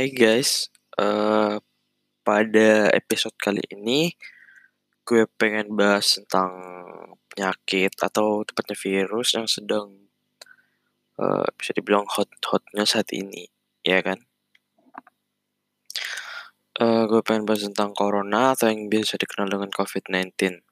Hai guys, uh, pada episode kali ini gue pengen bahas tentang penyakit atau tepatnya virus yang sedang uh, bisa dibilang hot-hotnya saat ini, ya kan? Uh, gue pengen bahas tentang corona atau yang biasa dikenal dengan COVID-19.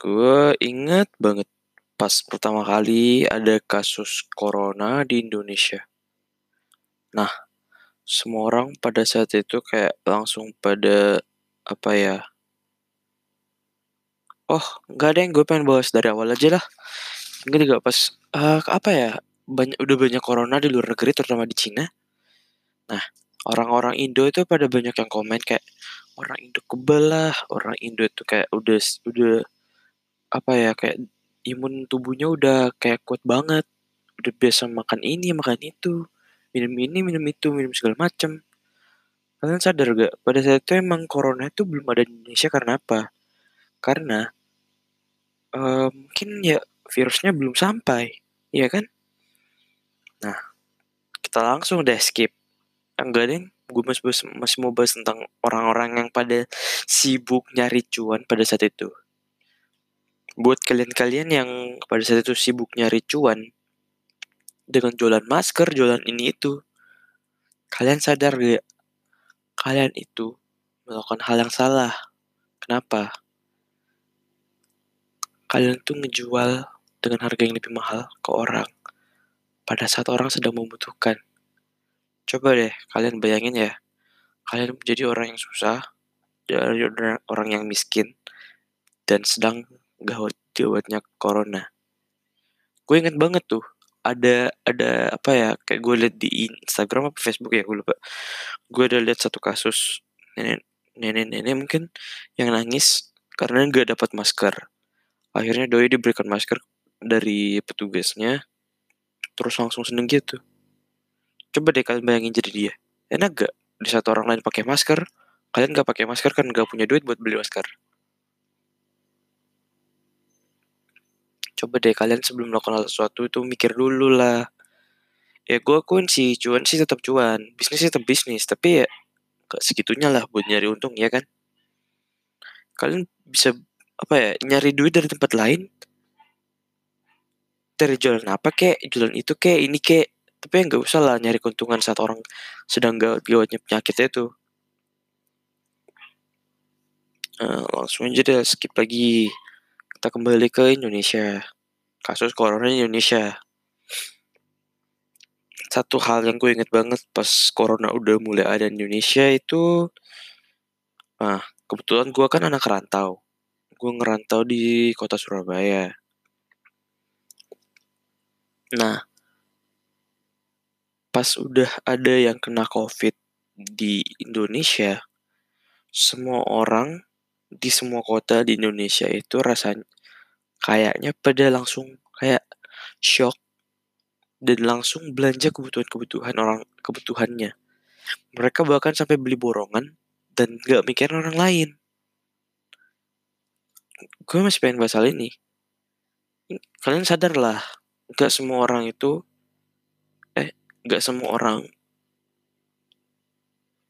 Gue ingat banget pas pertama kali ada kasus corona di Indonesia. Nah, semua orang pada saat itu kayak langsung pada apa ya? Oh, nggak ada yang gue pengen bahas dari awal aja lah. Enggak juga pas uh, apa ya? Banyak udah banyak corona di luar negeri terutama di Cina. Nah, orang-orang Indo itu pada banyak yang komen kayak orang Indo kebal lah, orang Indo itu kayak udah udah apa ya kayak imun tubuhnya udah kayak kuat banget, udah biasa makan ini makan itu minum ini minum itu minum segala macam kalian sadar gak? Pada saat itu emang corona itu belum ada di Indonesia karena apa? Karena uh, mungkin ya virusnya belum sampai ya kan? Nah kita langsung deh skip. Enggak deh gue masih, masih mau bahas tentang orang-orang yang pada sibuk nyari cuan pada saat itu. Buat kalian-kalian yang pada saat itu sibuk nyari cuan dengan jualan masker, jualan ini itu. Kalian sadar gak? Kalian itu melakukan hal yang salah. Kenapa? Kalian tuh ngejual dengan harga yang lebih mahal ke orang pada saat orang sedang membutuhkan. Coba deh kalian bayangin ya, kalian menjadi orang yang susah, dari orang yang miskin, dan sedang gawat-gawatnya corona. Gue inget banget tuh, ada ada apa ya kayak gue liat di Instagram apa Facebook ya gue lupa. Gue ada lihat satu kasus nenek nenek nenek mungkin yang nangis karena nggak dapat masker. Akhirnya doi diberikan masker dari petugasnya terus langsung seneng gitu. Coba deh kalian bayangin jadi dia. Enak gak di saat orang lain pakai masker kalian gak pakai masker kan gak punya duit buat beli masker coba deh kalian sebelum melakukan hal sesuatu itu mikir dulu lah. Ya gue akuin sih cuan sih tetap cuan. Bisnis tetap bisnis tapi ya gak segitunya lah buat nyari untung ya kan? Kalian bisa apa ya nyari duit dari tempat lain. Dari jualan apa kek jualan itu kek ini kek. Tapi ya nggak usah lah nyari keuntungan saat orang sedang gawat-gawatnya penyakitnya itu nah, langsung aja deh skip lagi kita kembali ke Indonesia. Kasus corona di Indonesia. Satu hal yang gue inget banget pas corona udah mulai ada di Indonesia itu, nah kebetulan gue kan anak rantau. Gue ngerantau di kota Surabaya. Nah, pas udah ada yang kena COVID di Indonesia, semua orang di semua kota di Indonesia itu rasanya kayaknya pada langsung kayak shock dan langsung belanja kebutuhan-kebutuhan orang kebutuhannya. Mereka bahkan sampai beli borongan dan gak mikirin orang lain. Gue masih pengen bahas hal ini. Kalian sadar lah, gak semua orang itu, eh, gak semua orang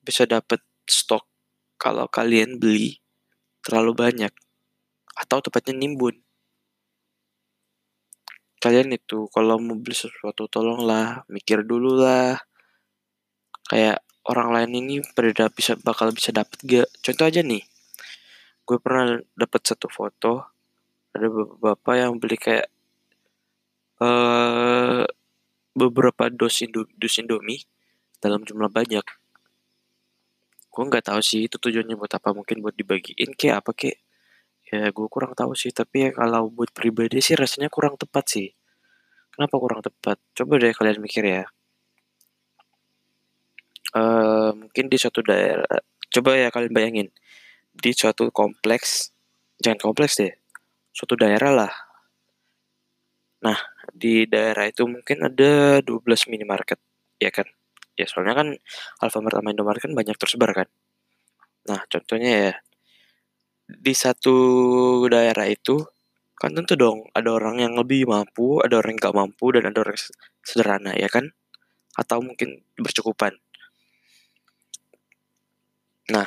bisa dapat stok kalau kalian beli terlalu banyak atau tepatnya nimbun. Kalian itu kalau mau beli sesuatu tolonglah mikir dulu lah. Kayak orang lain ini pada bisa bakal bisa dapat gak? Contoh aja nih. Gue pernah dapat satu foto ada bapak yang beli kayak uh, beberapa dos, indo, Indomie dalam jumlah banyak gue nggak tahu sih itu tujuannya buat apa mungkin buat dibagiin kayak apa kayak ya gue kurang tahu sih tapi ya kalau buat pribadi sih rasanya kurang tepat sih. Kenapa kurang tepat? Coba deh kalian mikir ya. Uh, mungkin di suatu daerah coba ya kalian bayangin. Di suatu kompleks jangan kompleks deh suatu daerah lah. Nah di daerah itu mungkin ada 12 minimarket ya kan ya soalnya kan Alfamart sama Indomaret kan banyak tersebar kan nah contohnya ya di satu daerah itu kan tentu dong ada orang yang lebih mampu ada orang yang gak mampu dan ada orang yang sederhana ya kan atau mungkin bercukupan. Nah,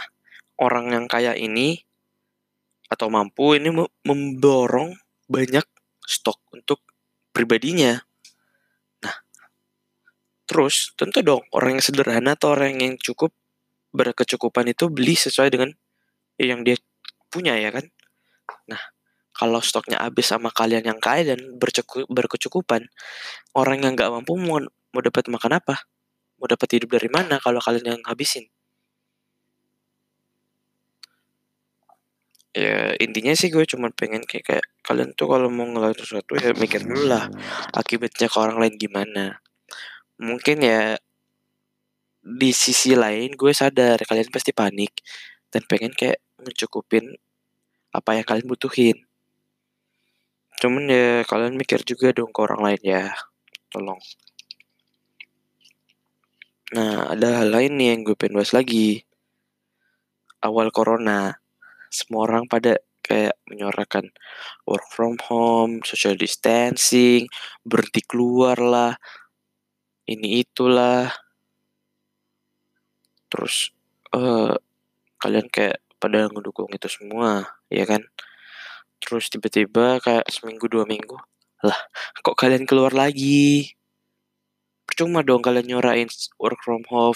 orang yang kaya ini atau mampu ini mendorong banyak stok untuk pribadinya. Terus tentu dong orang yang sederhana atau orang yang cukup berkecukupan itu beli sesuai dengan yang dia punya ya kan. Nah, kalau stoknya habis sama kalian yang kaya dan berkecukupan, orang yang nggak mampu mau, mau dapat makan apa? Mau dapat hidup dari mana kalau kalian yang habisin? ya intinya sih gue cuma pengen kayak, kayak kalian tuh kalau mau ngelakuin sesuatu ya mikir dulu lah akibatnya ke orang lain gimana mungkin ya di sisi lain gue sadar kalian pasti panik dan pengen kayak mencukupin apa yang kalian butuhin. Cuman ya kalian mikir juga dong ke orang lain ya tolong. Nah ada hal lain nih yang gue pengen bahas lagi. Awal corona semua orang pada kayak menyuarakan work from home, social distancing, berhenti keluar lah, ini itulah. Terus uh, kalian kayak pada ngedukung itu semua, ya kan? Terus tiba-tiba kayak seminggu dua minggu, lah kok kalian keluar lagi? Percuma dong kalian nyorain work from home,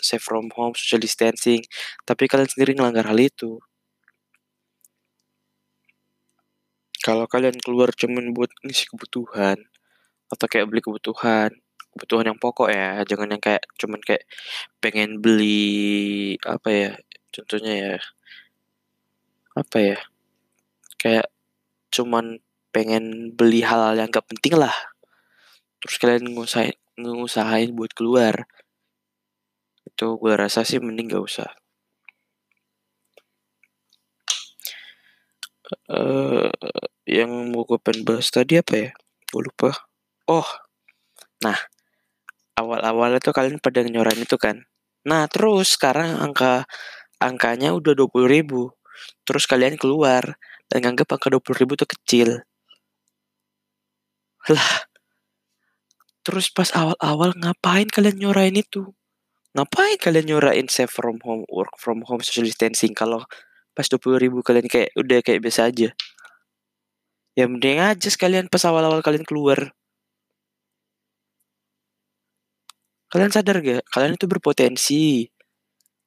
safe from home, social distancing, tapi kalian sendiri ngelanggar hal itu. kalau kalian keluar cuman buat ngisi kebutuhan atau kayak beli kebutuhan kebutuhan yang pokok ya jangan yang kayak cuman kayak pengen beli apa ya contohnya ya apa ya kayak cuman pengen beli hal, -hal yang gak penting lah terus kalian ngusahain ngusahain buat keluar itu gue rasa sih mending gak usah uh, yang mau gue pengen bahas tadi apa ya? Gue lupa. Oh, nah awal-awalnya tuh kalian pada nyorain itu kan. Nah terus sekarang angka angkanya udah dua puluh ribu. Terus kalian keluar dan nganggap angka dua puluh ribu tuh kecil. Lah, terus pas awal-awal ngapain kalian nyorain itu? Ngapain kalian nyorain safe from home, work from home, social distancing kalau pas dua puluh ribu kalian kayak udah kayak biasa aja ya mending aja sekalian pas awal-awal kalian keluar kalian sadar gak kalian itu berpotensi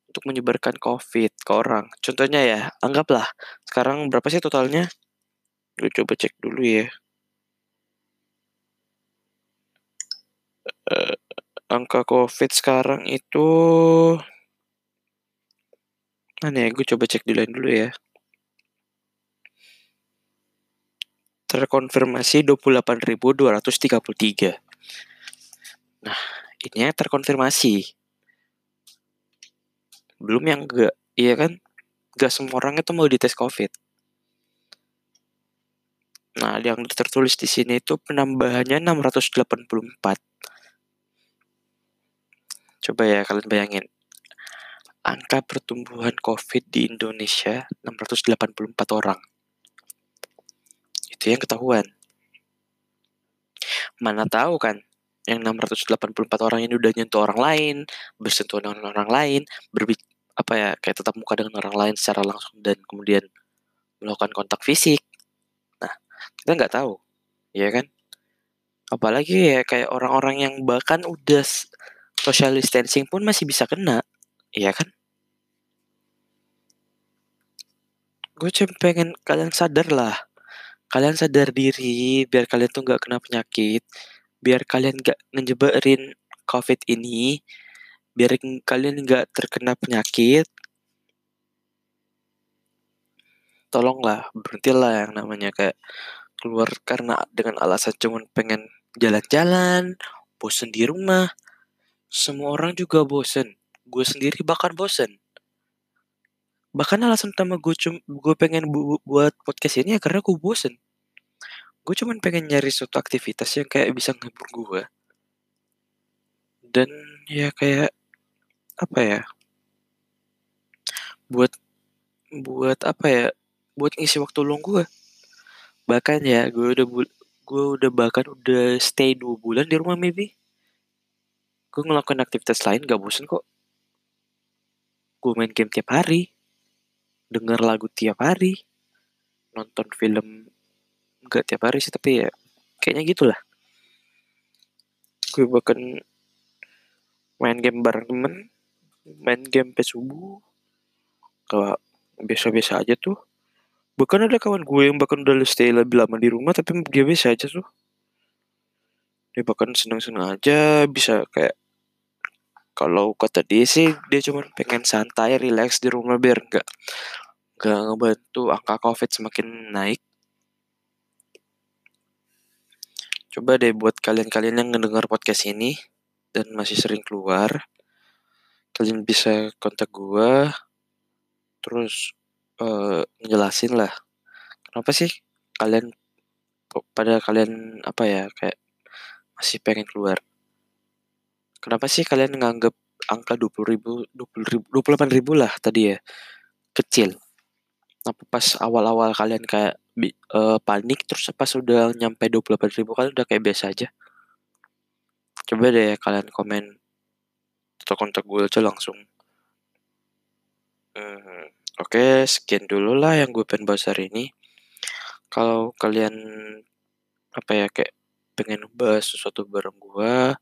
untuk menyebarkan covid ke orang contohnya ya anggaplah sekarang berapa sih totalnya gue coba cek dulu ya uh, angka covid sekarang itu Mana ya? Gue coba cek dulu dulu ya. Terkonfirmasi 28.233. Nah, yang terkonfirmasi. Belum yang enggak, iya kan? Gak semua orang itu mau dites COVID. Nah, yang tertulis di sini itu penambahannya 684. Coba ya kalian bayangin angka pertumbuhan COVID di Indonesia 684 orang. Itu yang ketahuan. Mana tahu kan, yang 684 orang ini udah nyentuh orang lain, bersentuh dengan orang lain, berbik apa ya, kayak tetap muka dengan orang lain secara langsung dan kemudian melakukan kontak fisik. Nah, kita nggak tahu, ya kan? Apalagi ya kayak orang-orang yang bahkan udah social distancing pun masih bisa kena, iya kan? gue cuma pengen kalian sadar lah kalian sadar diri biar kalian tuh nggak kena penyakit biar kalian nggak ngejebarin covid ini biar kalian nggak terkena penyakit tolonglah berhentilah yang namanya kayak keluar karena dengan alasan cuman pengen jalan-jalan bosen di rumah. Semua orang juga bosen. Gue sendiri bahkan bosen. Bahkan alasan utama gue gue pengen bu buat podcast ini ya karena gue bosen gue cuman pengen nyari suatu aktivitas yang kayak bisa ngehibur gue dan ya kayak apa ya buat buat apa ya buat ngisi waktu luang gue bahkan ya gue udah gue udah bahkan udah stay dua bulan di rumah maybe. Gue ngelakuin aktivitas lain gak bosen kok. Gue main game tiap hari denger lagu tiap hari nonton film nggak tiap hari sih tapi ya kayaknya gitulah. Gue bahkan main game bareng temen main game pas subuh kalau biasa-biasa aja tuh. Bahkan ada kawan gue yang bahkan udah stay lebih lama di rumah tapi dia biasa aja tuh. Dia bahkan seneng-seneng aja bisa kayak kalau kata dia sih dia cuma pengen santai relax di rumah biar nggak nggak ngebantu angka covid semakin naik coba deh buat kalian-kalian yang ngedengar podcast ini dan masih sering keluar kalian bisa kontak gue terus uh, ngejelasin lah kenapa sih kalian pada kalian apa ya kayak masih pengen keluar? Kenapa sih kalian nganggap angka 20 ribu 20 ribu 28 ribu lah tadi ya kecil? Nah, pas awal-awal kalian kayak uh, panik terus pas udah nyampe 28 ribu kalian udah kayak biasa aja. Coba deh kalian komen atau kontak gue aja langsung. Hmm, oke okay, sekian dulu lah yang gue pengen bahas hari ini. Kalau kalian apa ya kayak pengen bahas sesuatu bareng gue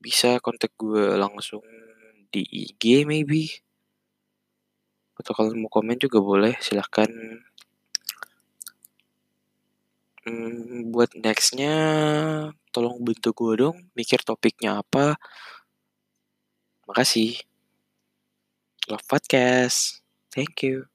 bisa kontak gue langsung di IG maybe. Atau kalau mau komen juga boleh silahkan hmm, buat nextnya tolong bantu gue dong mikir topiknya apa. Makasih. Love podcast. Thank you